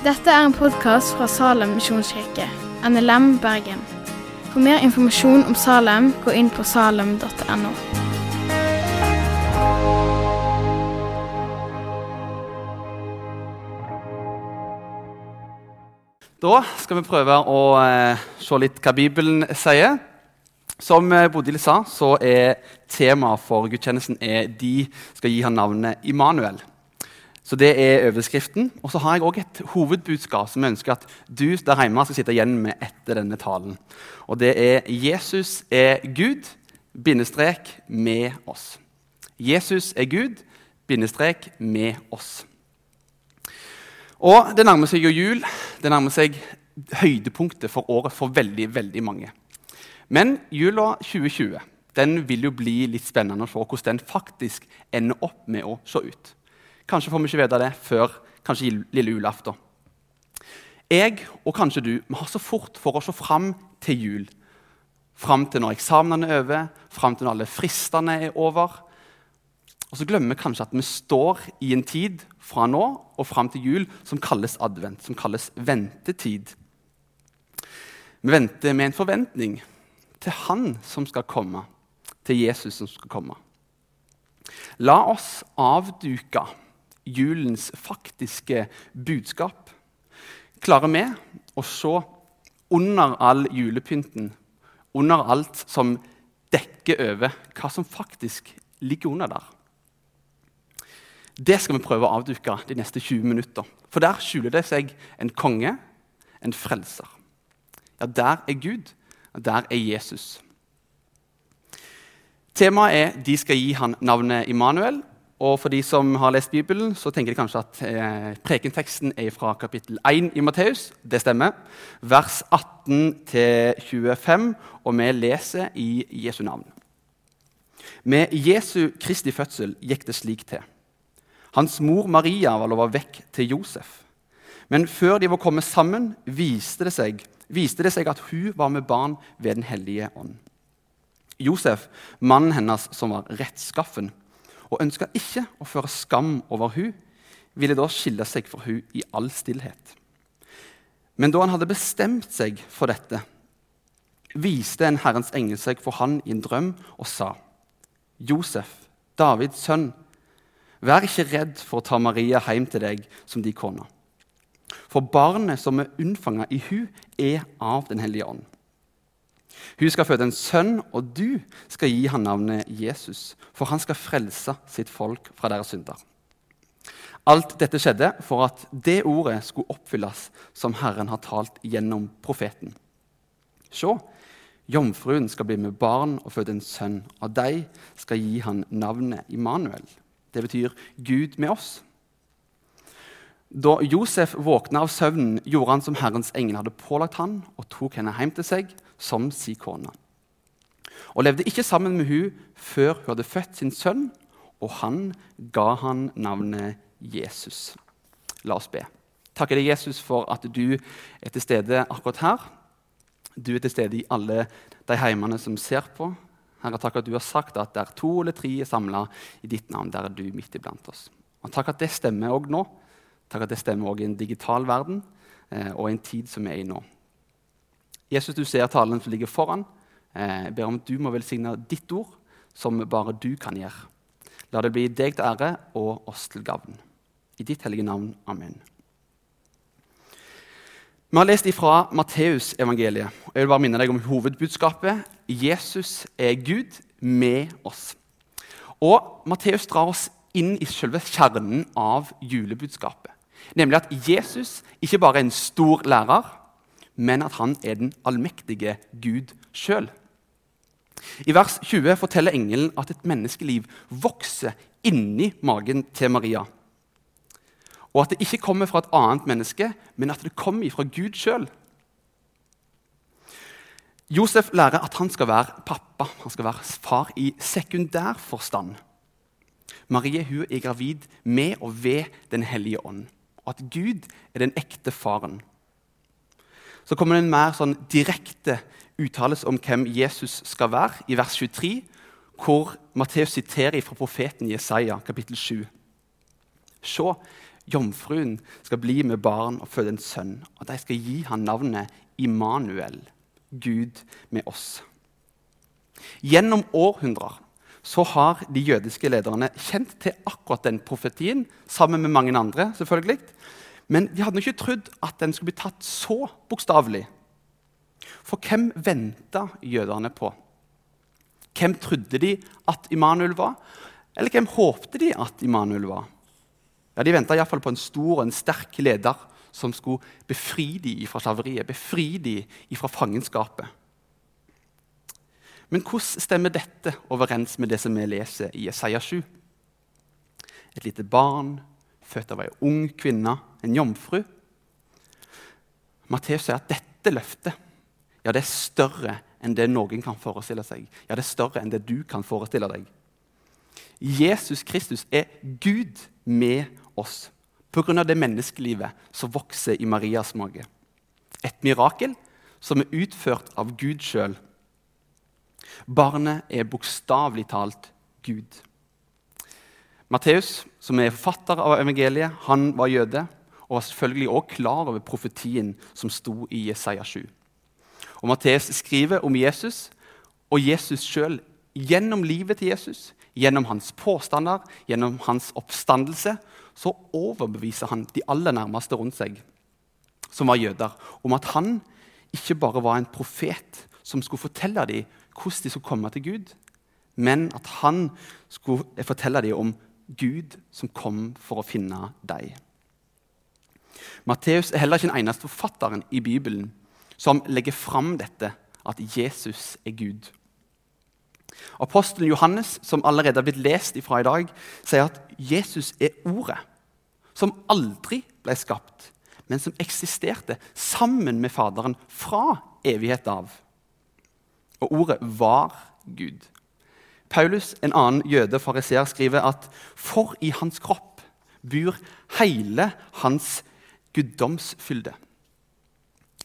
Dette er en podkast fra Salem misjonskirke, NLM Bergen. For mer informasjon om Salem, gå inn på salem.no. Da skal vi prøve å eh, se litt hva Bibelen sier. Som eh, Bodil sa, så er temaet for gudstjenesten er 'De skal gi ham navnet Immanuel'. Så Det er overskriften. Og så har jeg også et hovedbudskap som jeg ønsker at du der hjemme skal sitte igjen med etter denne talen. Og det er 'Jesus er Gud', bindestrek med oss. Jesus er Gud, bindestrek med oss. Og Det nærmer seg jo jul. Det nærmer seg høydepunktet for året for veldig veldig mange. Men jula 2020 den vil jo bli litt spennende å se hvordan den faktisk ender opp med å se ut. Kanskje får vi ikke vite det før kanskje lille julaften. Jeg og kanskje du vi har så fort for å se fram til jul. Fram til når eksamenene er over, fram til når alle fristene er over. Og så glemmer vi kanskje at vi står i en tid fra nå og fram til jul som kalles advent, som kalles ventetid. Vi venter med en forventning til Han som skal komme, til Jesus som skal komme. La oss avduke julens faktiske budskap. Klarer vi å se under all julepynten, under alt som dekker over hva som faktisk ligger under der? Det skal vi prøve å avduke de neste 20 minutter. For der skjuler det seg en konge, en frelser. Ja, der er Gud, og der er Jesus. Temaet er de skal gi han navnet Immanuel. Og for de som har lest Bibelen, så tenker de kanskje at eh, prekenteksten er fra kapittel 1 i Matteus. Det stemmer. Vers 18-25, og vi leser i Jesu navn. Med Jesu Kristi fødsel gikk det slik til. Hans mor Maria var lova vekk til Josef. Men før de var kommet sammen, viste det, seg, viste det seg at hun var med barn ved Den hellige ånd. Josef, mannen hennes som var rettskaffen, og ønska ikke å føre skam over hun, ville da skille seg for hun i all stillhet. Men da han hadde bestemt seg for dette, viste en Herrens engel seg for han i en drøm og sa.: Josef, Davids sønn, Vær ikke redd for å ta Maria hjem til deg som de kona. For barnet som er unnfanga i hun, er av Den hellige ånd. Hun skal føde en sønn, og du skal gi han navnet Jesus, for han skal frelse sitt folk fra deres synder. Alt dette skjedde for at det ordet skulle oppfylles som Herren har talt gjennom profeten. Se, jomfruen skal bli med barn og føde en sønn, og de skal gi han navnet Immanuel. Det betyr Gud med oss. Da Josef våkna av søvnen, gjorde han som Herrens engel hadde pålagt han, og tok henne hjem til seg som si kone. Og levde ikke sammen med hun før hun hadde født sin sønn, og han ga han navnet Jesus. La oss be. Takker deg, Jesus, for at du er til stede akkurat her. Du er til stede i alle de heimene som ser på, Herre, takk at du har sagt at der to eller tre er samla i ditt navn, der er du midt iblant oss. Og Takk at det stemmer òg nå. Takk at det stemmer òg i en digital verden eh, og i en tid som vi er i nå. Jesus, du ser talen som ligger foran. Eh, jeg ber om at du må velsigne ditt ord, som bare du kan gjøre. La det bli deg til ære og oss til gavn. I ditt hellige navn. Amen. Vi har lest ifra Matteusevangeliet. Jeg vil bare minne deg om hovedbudskapet. Jesus er Gud med oss. Og Matteus drar oss inn i selve kjernen av julebudskapet. Nemlig at Jesus ikke bare er en stor lærer, men at han er den allmektige Gud sjøl. I vers 20 forteller engelen at et menneskeliv vokser inni magen til Maria og at det ikke kommer fra et annet menneske, men at det kommer fra Gud sjøl. Josef lærer at han skal være pappa, han skal være far i sekundær forstand. Marie hun er gravid med og ved Den hellige ånd, at Gud er den ekte faren. Så kommer det en mer sånn direkte uttalelse om hvem Jesus skal være, i vers 23, hvor Matteus siterer fra profeten Jesaja, kapittel 7. Se, jomfruen skal bli med barn og føde en sønn. Og de skal gi ham navnet Immanuel, Gud med oss. Gjennom århundrer så har de jødiske lederne kjent til akkurat den profetien, sammen med mange andre. selvfølgelig. Men de hadde ikke trodd at den skulle bli tatt så bokstavelig. For hvem venta jødene på? Hvem trodde de at Immanuel var? Eller hvem håpte de at Immanuel var? Ja, De venta iallfall på en stor og en sterk leder som skulle befri dem fra slaveriet, befri dem fra fangenskapet. Men hvordan stemmer dette overens med det som vi leser i Jesaja 7? Et lite barn født av ei ung kvinne, en jomfru. Matteus sier at dette løftet ja, det er større enn det noen kan forestille seg. Ja, det er større enn det du kan forestille deg. Jesus Kristus er Gud med oss pga. det menneskelivet som vokser i Marias mage. Et mirakel som er utført av Gud sjøl. Barnet er bokstavelig talt Gud. Matteus, som er forfatter av evangeliet, han var jøde og var selvfølgelig også klar over profetien som sto i Jesaja 7. Og Matteus skriver om Jesus og Jesus sjøl gjennom livet til Jesus, gjennom hans påstander, gjennom hans oppstandelse, så overbeviser han de aller nærmeste rundt seg, som var jøder, om at han ikke bare var en profet som skulle fortelle dem hvordan de skulle komme til Gud, men at han skulle fortelle dem om Gud som kom for å finne dem. Matteus er heller ikke den eneste forfatteren i Bibelen som legger fram dette, at Jesus er Gud. Apostelen Johannes, som allerede har blitt lest ifra i dag, sier at Jesus er Ordet, som aldri ble skapt, men som eksisterte sammen med Faderen fra evighet av. Og ordet var Gud. Paulus, en annen jøde fariseer, skriver at for i hans kropp bor hele hans guddomsfylde.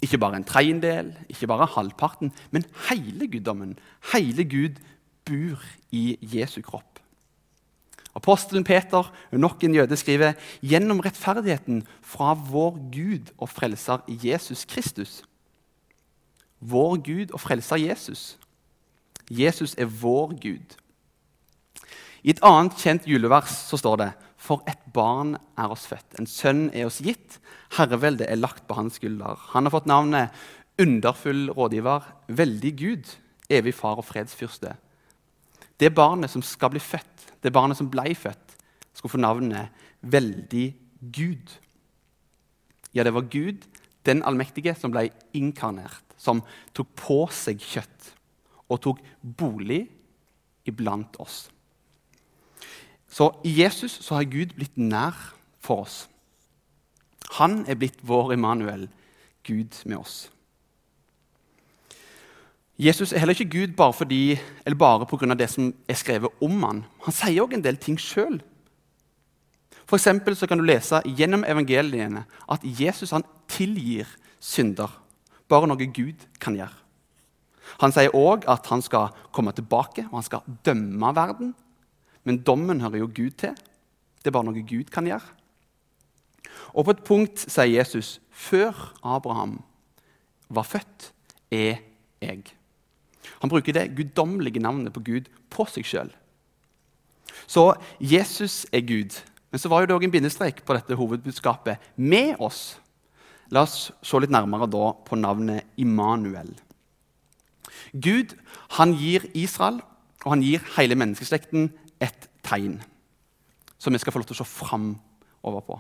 Ikke bare en tredjedel, ikke bare halvparten, men hele guddommen. Hele Gud bor i Jesu kropp. Apostelen Peter nok en jøde skriver gjennom rettferdigheten fra vår Gud og frelser Jesus Kristus. Vår Gud og frelser Jesus. Jesus er vår Gud. I et annet kjent julevers så står det For et barn er oss født, en sønn er oss gitt, herreveldet er lagt på hans skulder. Han har fått navnet Underfull rådgiver, veldig Gud, evig far og fredsfyrste. Det barnet som skal bli født, det barnet som ble født, skulle få navnet Veldig Gud. Ja, det var Gud, den allmektige, som ble inkarnert, som tok på seg kjøtt og tok bolig iblant oss. Så i Jesus så har Gud blitt nær for oss. Han er blitt vår Emanuel, Gud med oss. Jesus er heller ikke Gud bare, fordi, eller bare pga. det som er skrevet om han. Han sier òg en del ting sjøl. For så kan du lese gjennom evangeliene at Jesus tilgir synder. Bare noe Gud kan gjøre. Han sier òg at han skal komme tilbake og han skal dømme verden. Men dommen hører jo Gud til. Det er bare noe Gud kan gjøre. Og på et punkt sier Jesus før Abraham var født, er jeg. Han bruker det guddommelige navnet på Gud på seg sjøl. Så Jesus er Gud. Men så var det òg en bindestrek på dette hovedbudskapet med oss. La oss se litt nærmere da på navnet Immanuel. Gud han gir Israel og han gir hele menneskeslekten et tegn som vi skal få lov til å se framover på.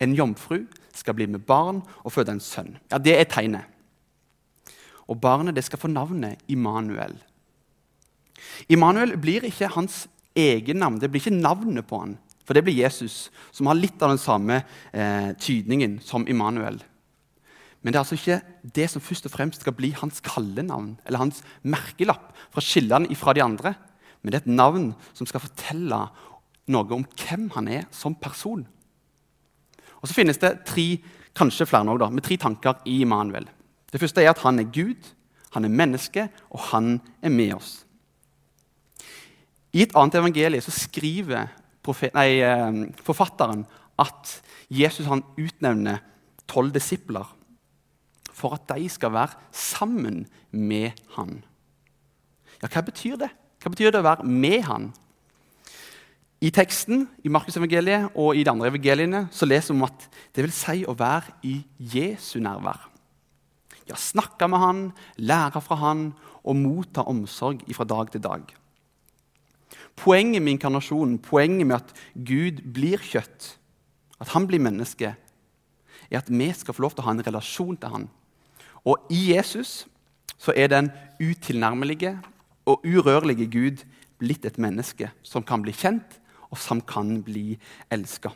En jomfru skal bli med barn og føde en sønn. Ja, Det er tegnet. Og barnet det skal få navnet Immanuel. Immanuel blir ikke hans egen navn, det blir ikke navnet på han, for det blir Jesus, som har litt av den samme eh, tydningen som Immanuel. Men det er altså ikke det som først og fremst skal bli hans kallenavn eller hans merkelapp for å skille han ifra de andre. Men det er et navn som skal fortelle noe om hvem han er som person. Og Så finnes det tre, kanskje flere nå, da, med tre tanker i Immanuel. Det første er at han er Gud, han er menneske, og han er med oss. I et annet evangelie så skriver nei, eh, forfatteren at Jesus han utnevner tolv disipler for at de skal være sammen med han. Ja, hva betyr det? Hva betyr det å være med han? I teksten i Markusevangeliet og i de andre evangeliene så leser vi om at det vil si å være i Jesu nærvær. Ja, snakke med han, lære fra han og motta omsorg fra dag til dag. Poenget med inkarnasjonen, poenget med at Gud blir kjøtt, at han blir menneske, er at vi skal få lov til å ha en relasjon til han. Og i Jesus så er den utilnærmelige og urørlige Gud blitt et menneske som kan bli kjent, og som kan bli elska.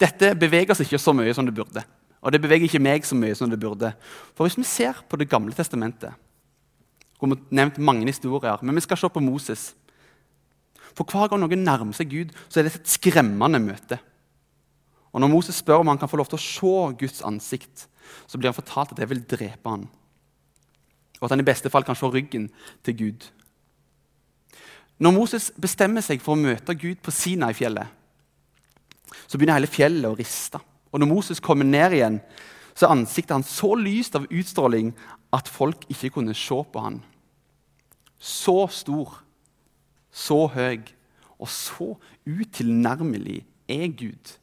Dette beveger seg ikke så mye som det burde. Og det beveger ikke meg så mye som det burde. For hvis vi ser på Det gamle testamentet hvor Vi har nevnt mange historier, men vi skal se på Moses. For hver gang noen nærmer seg Gud, så er det et skremmende møte. Og Når Moses spør om han kan få lov til å se Guds ansikt, så blir han fortalt at det vil drepe han. Og at han i beste fall kan se ryggen til Gud. Når Moses bestemmer seg for å møte Gud på Sinai-fjellet, så begynner hele fjellet å riste. Og når Moses kommer ned igjen, så er ansiktet hans så lyst av utstråling at folk ikke kunne se på han. Så stor, så høy og så utilnærmelig er Gud.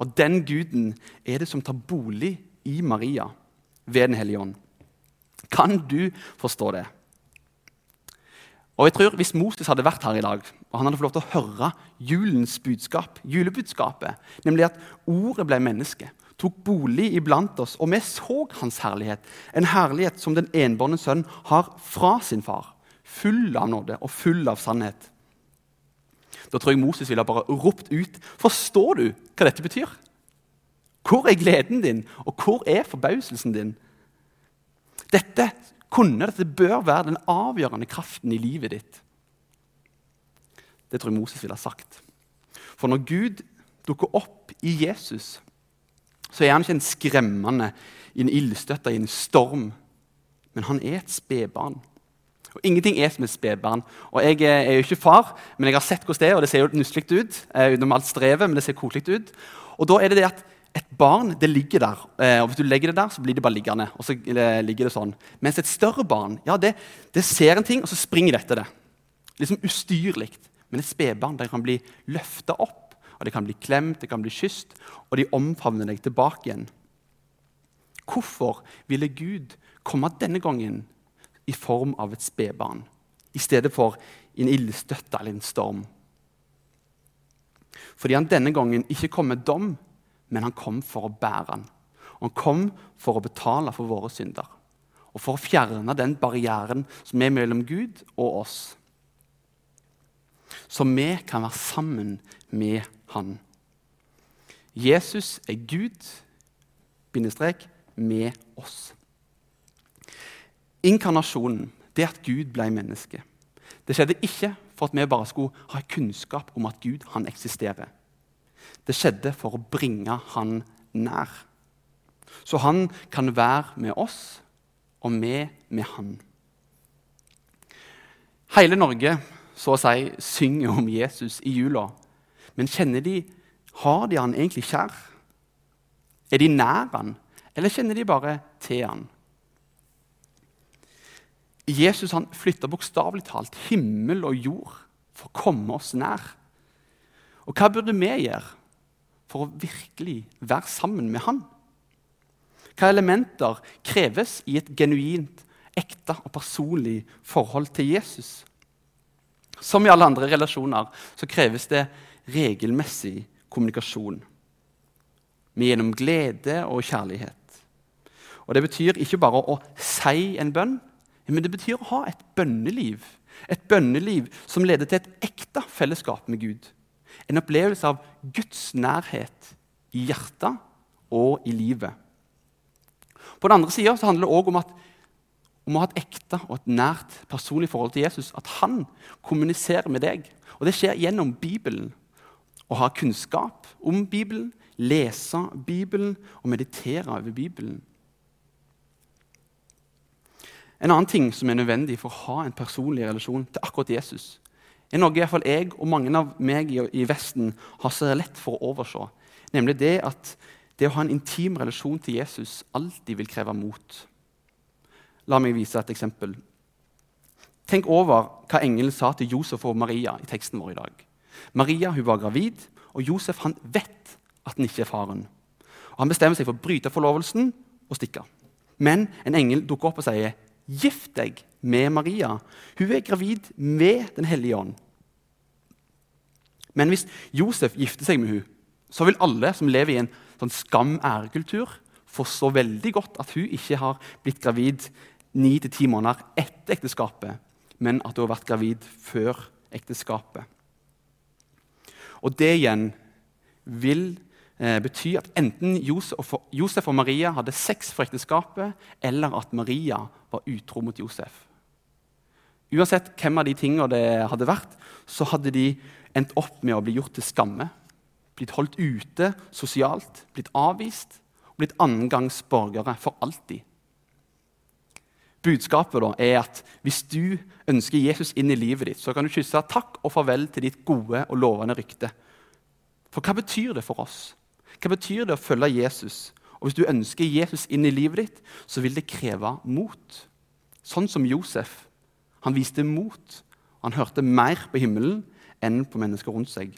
Og den guden er det som tar bolig i Maria ved Den hellige ånd. Kan du forstå det? Og jeg tror Hvis Moses hadde vært her i dag, og han hadde fått lov til å høre julens budskap, julebudskapet, nemlig at ordet ble menneske, tok bolig iblant oss, og vi så hans herlighet, en herlighet som den enbårne sønn har fra sin far, full av nåde og full av sannhet. Da tror jeg Moses ville bare ropt ut Forstår du hva dette betyr? Hvor er gleden din, og hvor er forbauselsen din? Dette kunne dette bør være den avgjørende kraften i livet ditt. Det tror jeg Moses ville ha sagt. For når Gud dukker opp i Jesus, så er han ikke en skremmende en ildstøtte i en storm, men han er et spedbarn. Og Ingenting er som et spedbarn. Og Jeg er jo ikke far, men jeg har sett hvordan det er, og det ser jo nusselig ut. Eh, utenom alt strevet, men det ser koselig ut. Og da er det det at et barn det ligger der, eh, og hvis du legger det der, så blir det bare liggende. og så eh, ligger det sånn. Mens et større barn ja, det, det ser en ting, og så springer det etter det. Liksom ustyrlig. Men et spedbarn kan bli løfta opp, og det kan bli klemt, det kan bli kysst, og de omfavner deg tilbake igjen. Hvorfor ville Gud komme denne gangen i form av et spedbarn i stedet for en ildstøtte eller en storm? Fordi han denne gangen ikke kom med dom, men han kom for å bære. Og han kom for å betale for våre synder. Og for å fjerne den barrieren som er mellom Gud og oss. Så vi kan være sammen med Han. Jesus er Gud, bindestrek, med oss. Inkarnasjonen, det at Gud ble menneske, det skjedde ikke for at vi bare skulle ha kunnskap om at Gud han eksisterer. Det skjedde for å bringe han nær. Så han kan være med oss, og vi med han. Hele Norge så å si, synger om Jesus i jula. Men kjenner de, har de han egentlig kjær? Er de nær han, eller kjenner de bare til han? Jesus han flytta bokstavelig talt himmel og jord for å komme oss nær. Og hva burde vi gjøre for å virkelig være sammen med Han? Hva elementer kreves i et genuint, ekte og personlig forhold til Jesus? Som i alle andre relasjoner så kreves det regelmessig kommunikasjon. Med gjennom glede og kjærlighet. Og Det betyr ikke bare å si en bønn, men det betyr å ha et bønneliv. Et bønneliv som leder til et ekte fellesskap med Gud. En opplevelse av Guds nærhet i hjertet og i livet. På den andre sida handler det òg om, om, å ha et ekte og et nært personlig forhold til Jesus. At han kommuniserer med deg. Og det skjer gjennom Bibelen. Å ha kunnskap om Bibelen, lese Bibelen og meditere over Bibelen. En annen ting som er nødvendig for å ha en personlig relasjon til akkurat Jesus, er noe i hvert fall jeg og mange av meg i Vesten har så lett for å overse. Nemlig det at det å ha en intim relasjon til Jesus alltid vil kreve mot. La meg vise et eksempel. Tenk over hva engelen sa til Josef og Maria i teksten vår i dag. Maria hun var gravid, og Josef han vet at han ikke er faren. Og Han bestemmer seg for å bryte forlovelsen og stikke. Men en engel dukker opp og sier, 'Gift deg med Maria. Hun er gravid med Den hellige ånd.' Men hvis Josef gifter seg med hun, så vil alle som lever i en sånn skam-ærekultur, forstå veldig godt at hun ikke har blitt gravid ni til ti måneder etter ekteskapet, men at hun har vært gravid før ekteskapet. Og det igjen vil eh, bety at enten Josef, Josef og Maria hadde sex for ekteskapet, eller at Maria var utro mot Josef. Uansett hvem av de tingene det hadde vært, så hadde de endt opp med å bli gjort til skamme. Blitt holdt ute sosialt, blitt avvist og blitt annengangsborgere for alltid. Budskapet da er at hvis du ønsker Jesus inn i livet ditt, så kan du kysse takk og farvel til ditt gode og lovende rykte. For hva betyr det for oss? Hva betyr det å følge Jesus? Og Hvis du ønsker Jesus inn i livet ditt, så vil det kreve mot. Sånn som Josef. Han viste mot. Han hørte mer på himmelen enn på mennesker rundt seg.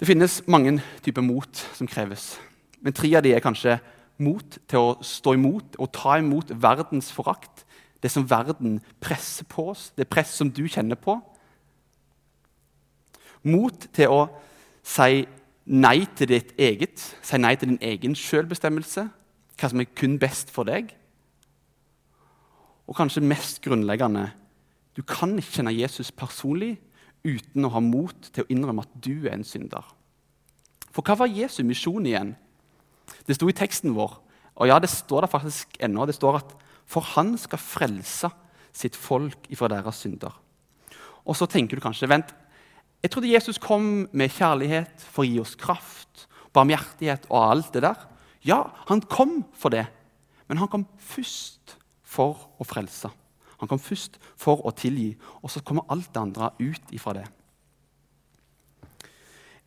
Det finnes mange typer mot som kreves. Men tre av de er kanskje mot til å stå imot og ta imot verdens forakt. Det som verden presser på oss, det press som du kjenner på. Mot til å si nei til ditt eget, si nei til din egen selvbestemmelse, hva som er kun best for deg. Og kanskje mest grunnleggende du kan ikke kjenne Jesus personlig uten å ha mot til å innrømme at du er en synder. For hva var Jesu misjon igjen? Det sto i teksten vår, og ja, det står der faktisk ennå. Det står at for han skal frelse sitt folk ifra deres synder. Og så tenker du kanskje vent, jeg trodde Jesus kom med kjærlighet for å gi oss kraft, barmhjertighet og alt det der. Ja, han kom for det, men han kom først for å frelse. Han kom først for å tilgi, og så kommer alt det andre ut ifra det.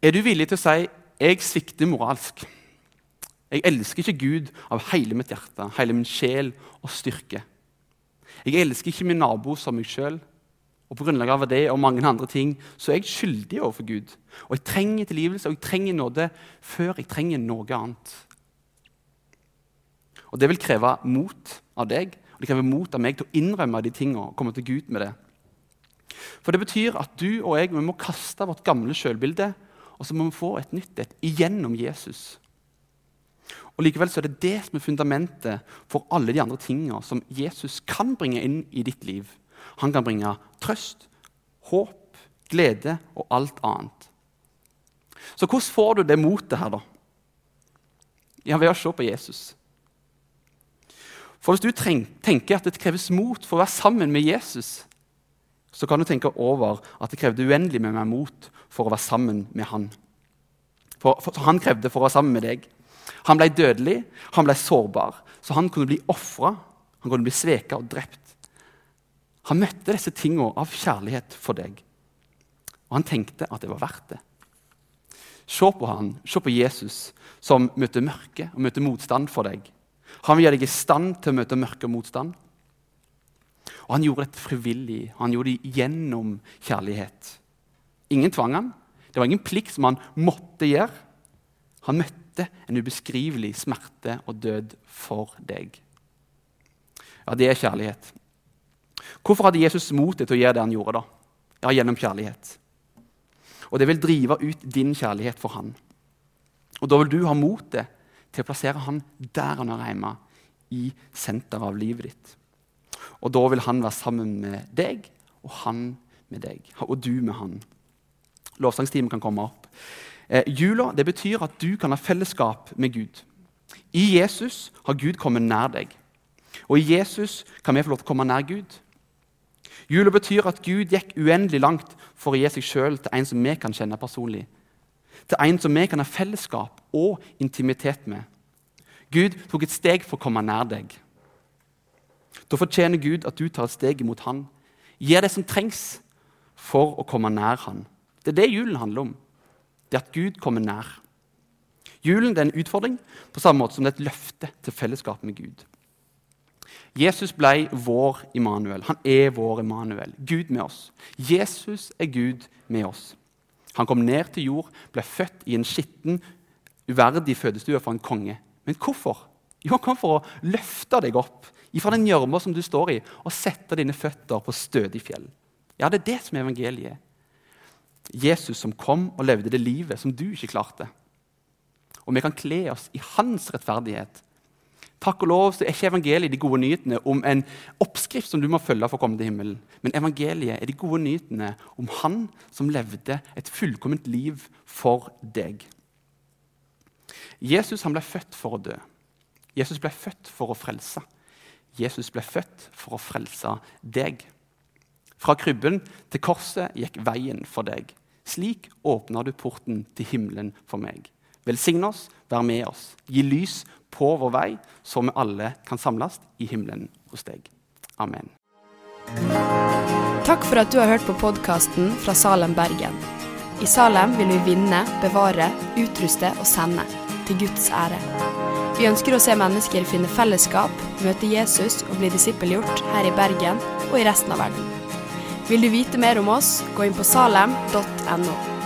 Er du villig til å si 'jeg svikter moralsk'? Jeg elsker ikke Gud av hele mitt hjerte, hele min sjel og styrke. Jeg elsker ikke min nabo som meg sjøl. Og på grunnlag av det og mange andre ting så er jeg skyldig overfor Gud. Og jeg trenger tilgivelse og jeg trenger nåde før jeg trenger noe annet. Og Det vil kreve mot av deg og det krever mot av meg til å innrømme de tingene og komme til Gud med det. For det betyr at du og jeg vi må kaste vårt gamle selvbilde og så må vi få et nytt et igjennom Jesus. Og Likevel så er det det som er fundamentet for alle de andre tingene som Jesus kan bringe inn i ditt liv. Han kan bringe trøst, håp, glede og alt annet. Så hvordan får du det motet her, da? Ja, Ved å se på Jesus. For Hvis du tenker at det kreves mot for å være sammen med Jesus, så kan du tenke over at det krevde uendelig med meg mot for å være sammen med han. For, for Han krevde for å være sammen med deg. Han ble dødelig, han ble sårbar, så han kunne bli ofra. Han kunne bli sveka og drept. Han møtte disse tingene av kjærlighet for deg. Og han tenkte at det var verdt det. Se på han, se på Jesus, som møter mørke og møter motstand for deg. Han vil gjøre deg i stand til å møte mørke og motstand. Og han gjorde dette frivillig. Han gjorde det gjennom kjærlighet. Ingen tvang han. Det var ingen plikt som han måtte gjøre. Han møtte en ubeskrivelig smerte og død for deg. Ja, det er kjærlighet. Hvorfor hadde Jesus mot til å gjøre det han gjorde? da? Ja, Gjennom kjærlighet. Og det vil drive ut din kjærlighet for han. Og da vil du ha motet til å plassere han der han hører hjemme, i senteret av livet ditt. Og da vil han være sammen med deg, og han med deg, og du med han. Lovsangstimen kan komme opp. Eh, jula det betyr at du kan ha fellesskap med Gud. I Jesus har Gud kommet nær deg. Og i Jesus kan vi få lov til å komme nær Gud. Jula betyr at Gud gikk uendelig langt for å gi seg sjøl til en som vi kan kjenne personlig til en som vi kan ha fellesskap og intimitet med. Gud tok et steg for å komme nær deg. Da fortjener Gud at du tar et steg imot Han gir det som trengs for å komme nær Han. Det er det julen handler om. Det er at Gud kommer nær. Julen er en utfordring på samme måte som det er et løfte til fellesskap med Gud. Jesus ble vår Immanuel. Han er vår Immanuel. Gud med oss. Jesus er Gud med oss. Han kom ned til jord, ble født i en skitten, uverdig fødestue for en konge. Men hvorfor? Jo, han kom for å løfte deg opp fra den gjørma som du står i, og sette dine føtter på stødig fjell. Ja, det er det som er evangeliet. Jesus som kom og levde det livet som du ikke klarte. Og vi kan kle oss i hans rettferdighet. Takk og lov så er ikke evangeliet de gode nyhetene om en oppskrift som du må følge for å komme til himmelen. Men evangeliet er de gode nyhetene om han som levde et fullkomment liv for deg. Jesus ble født for å dø. Jesus ble født for å frelse. Jesus ble født for å frelse deg. Fra krybben til korset gikk veien for deg. Slik åpner du porten til himmelen for meg. Velsign oss, vær med oss, gi lys på vår vei, så vi alle kan samles i himmelen hos deg. Amen. Takk for at du har hørt på podkasten fra Salem, Bergen. I Salem vil vi vinne, bevare, utruste og sende, til Guds ære. Vi ønsker å se mennesker finne fellesskap, møte Jesus og bli disippelgjort her i Bergen og i resten av verden. Vil du vite mer om oss, gå inn på salem.no.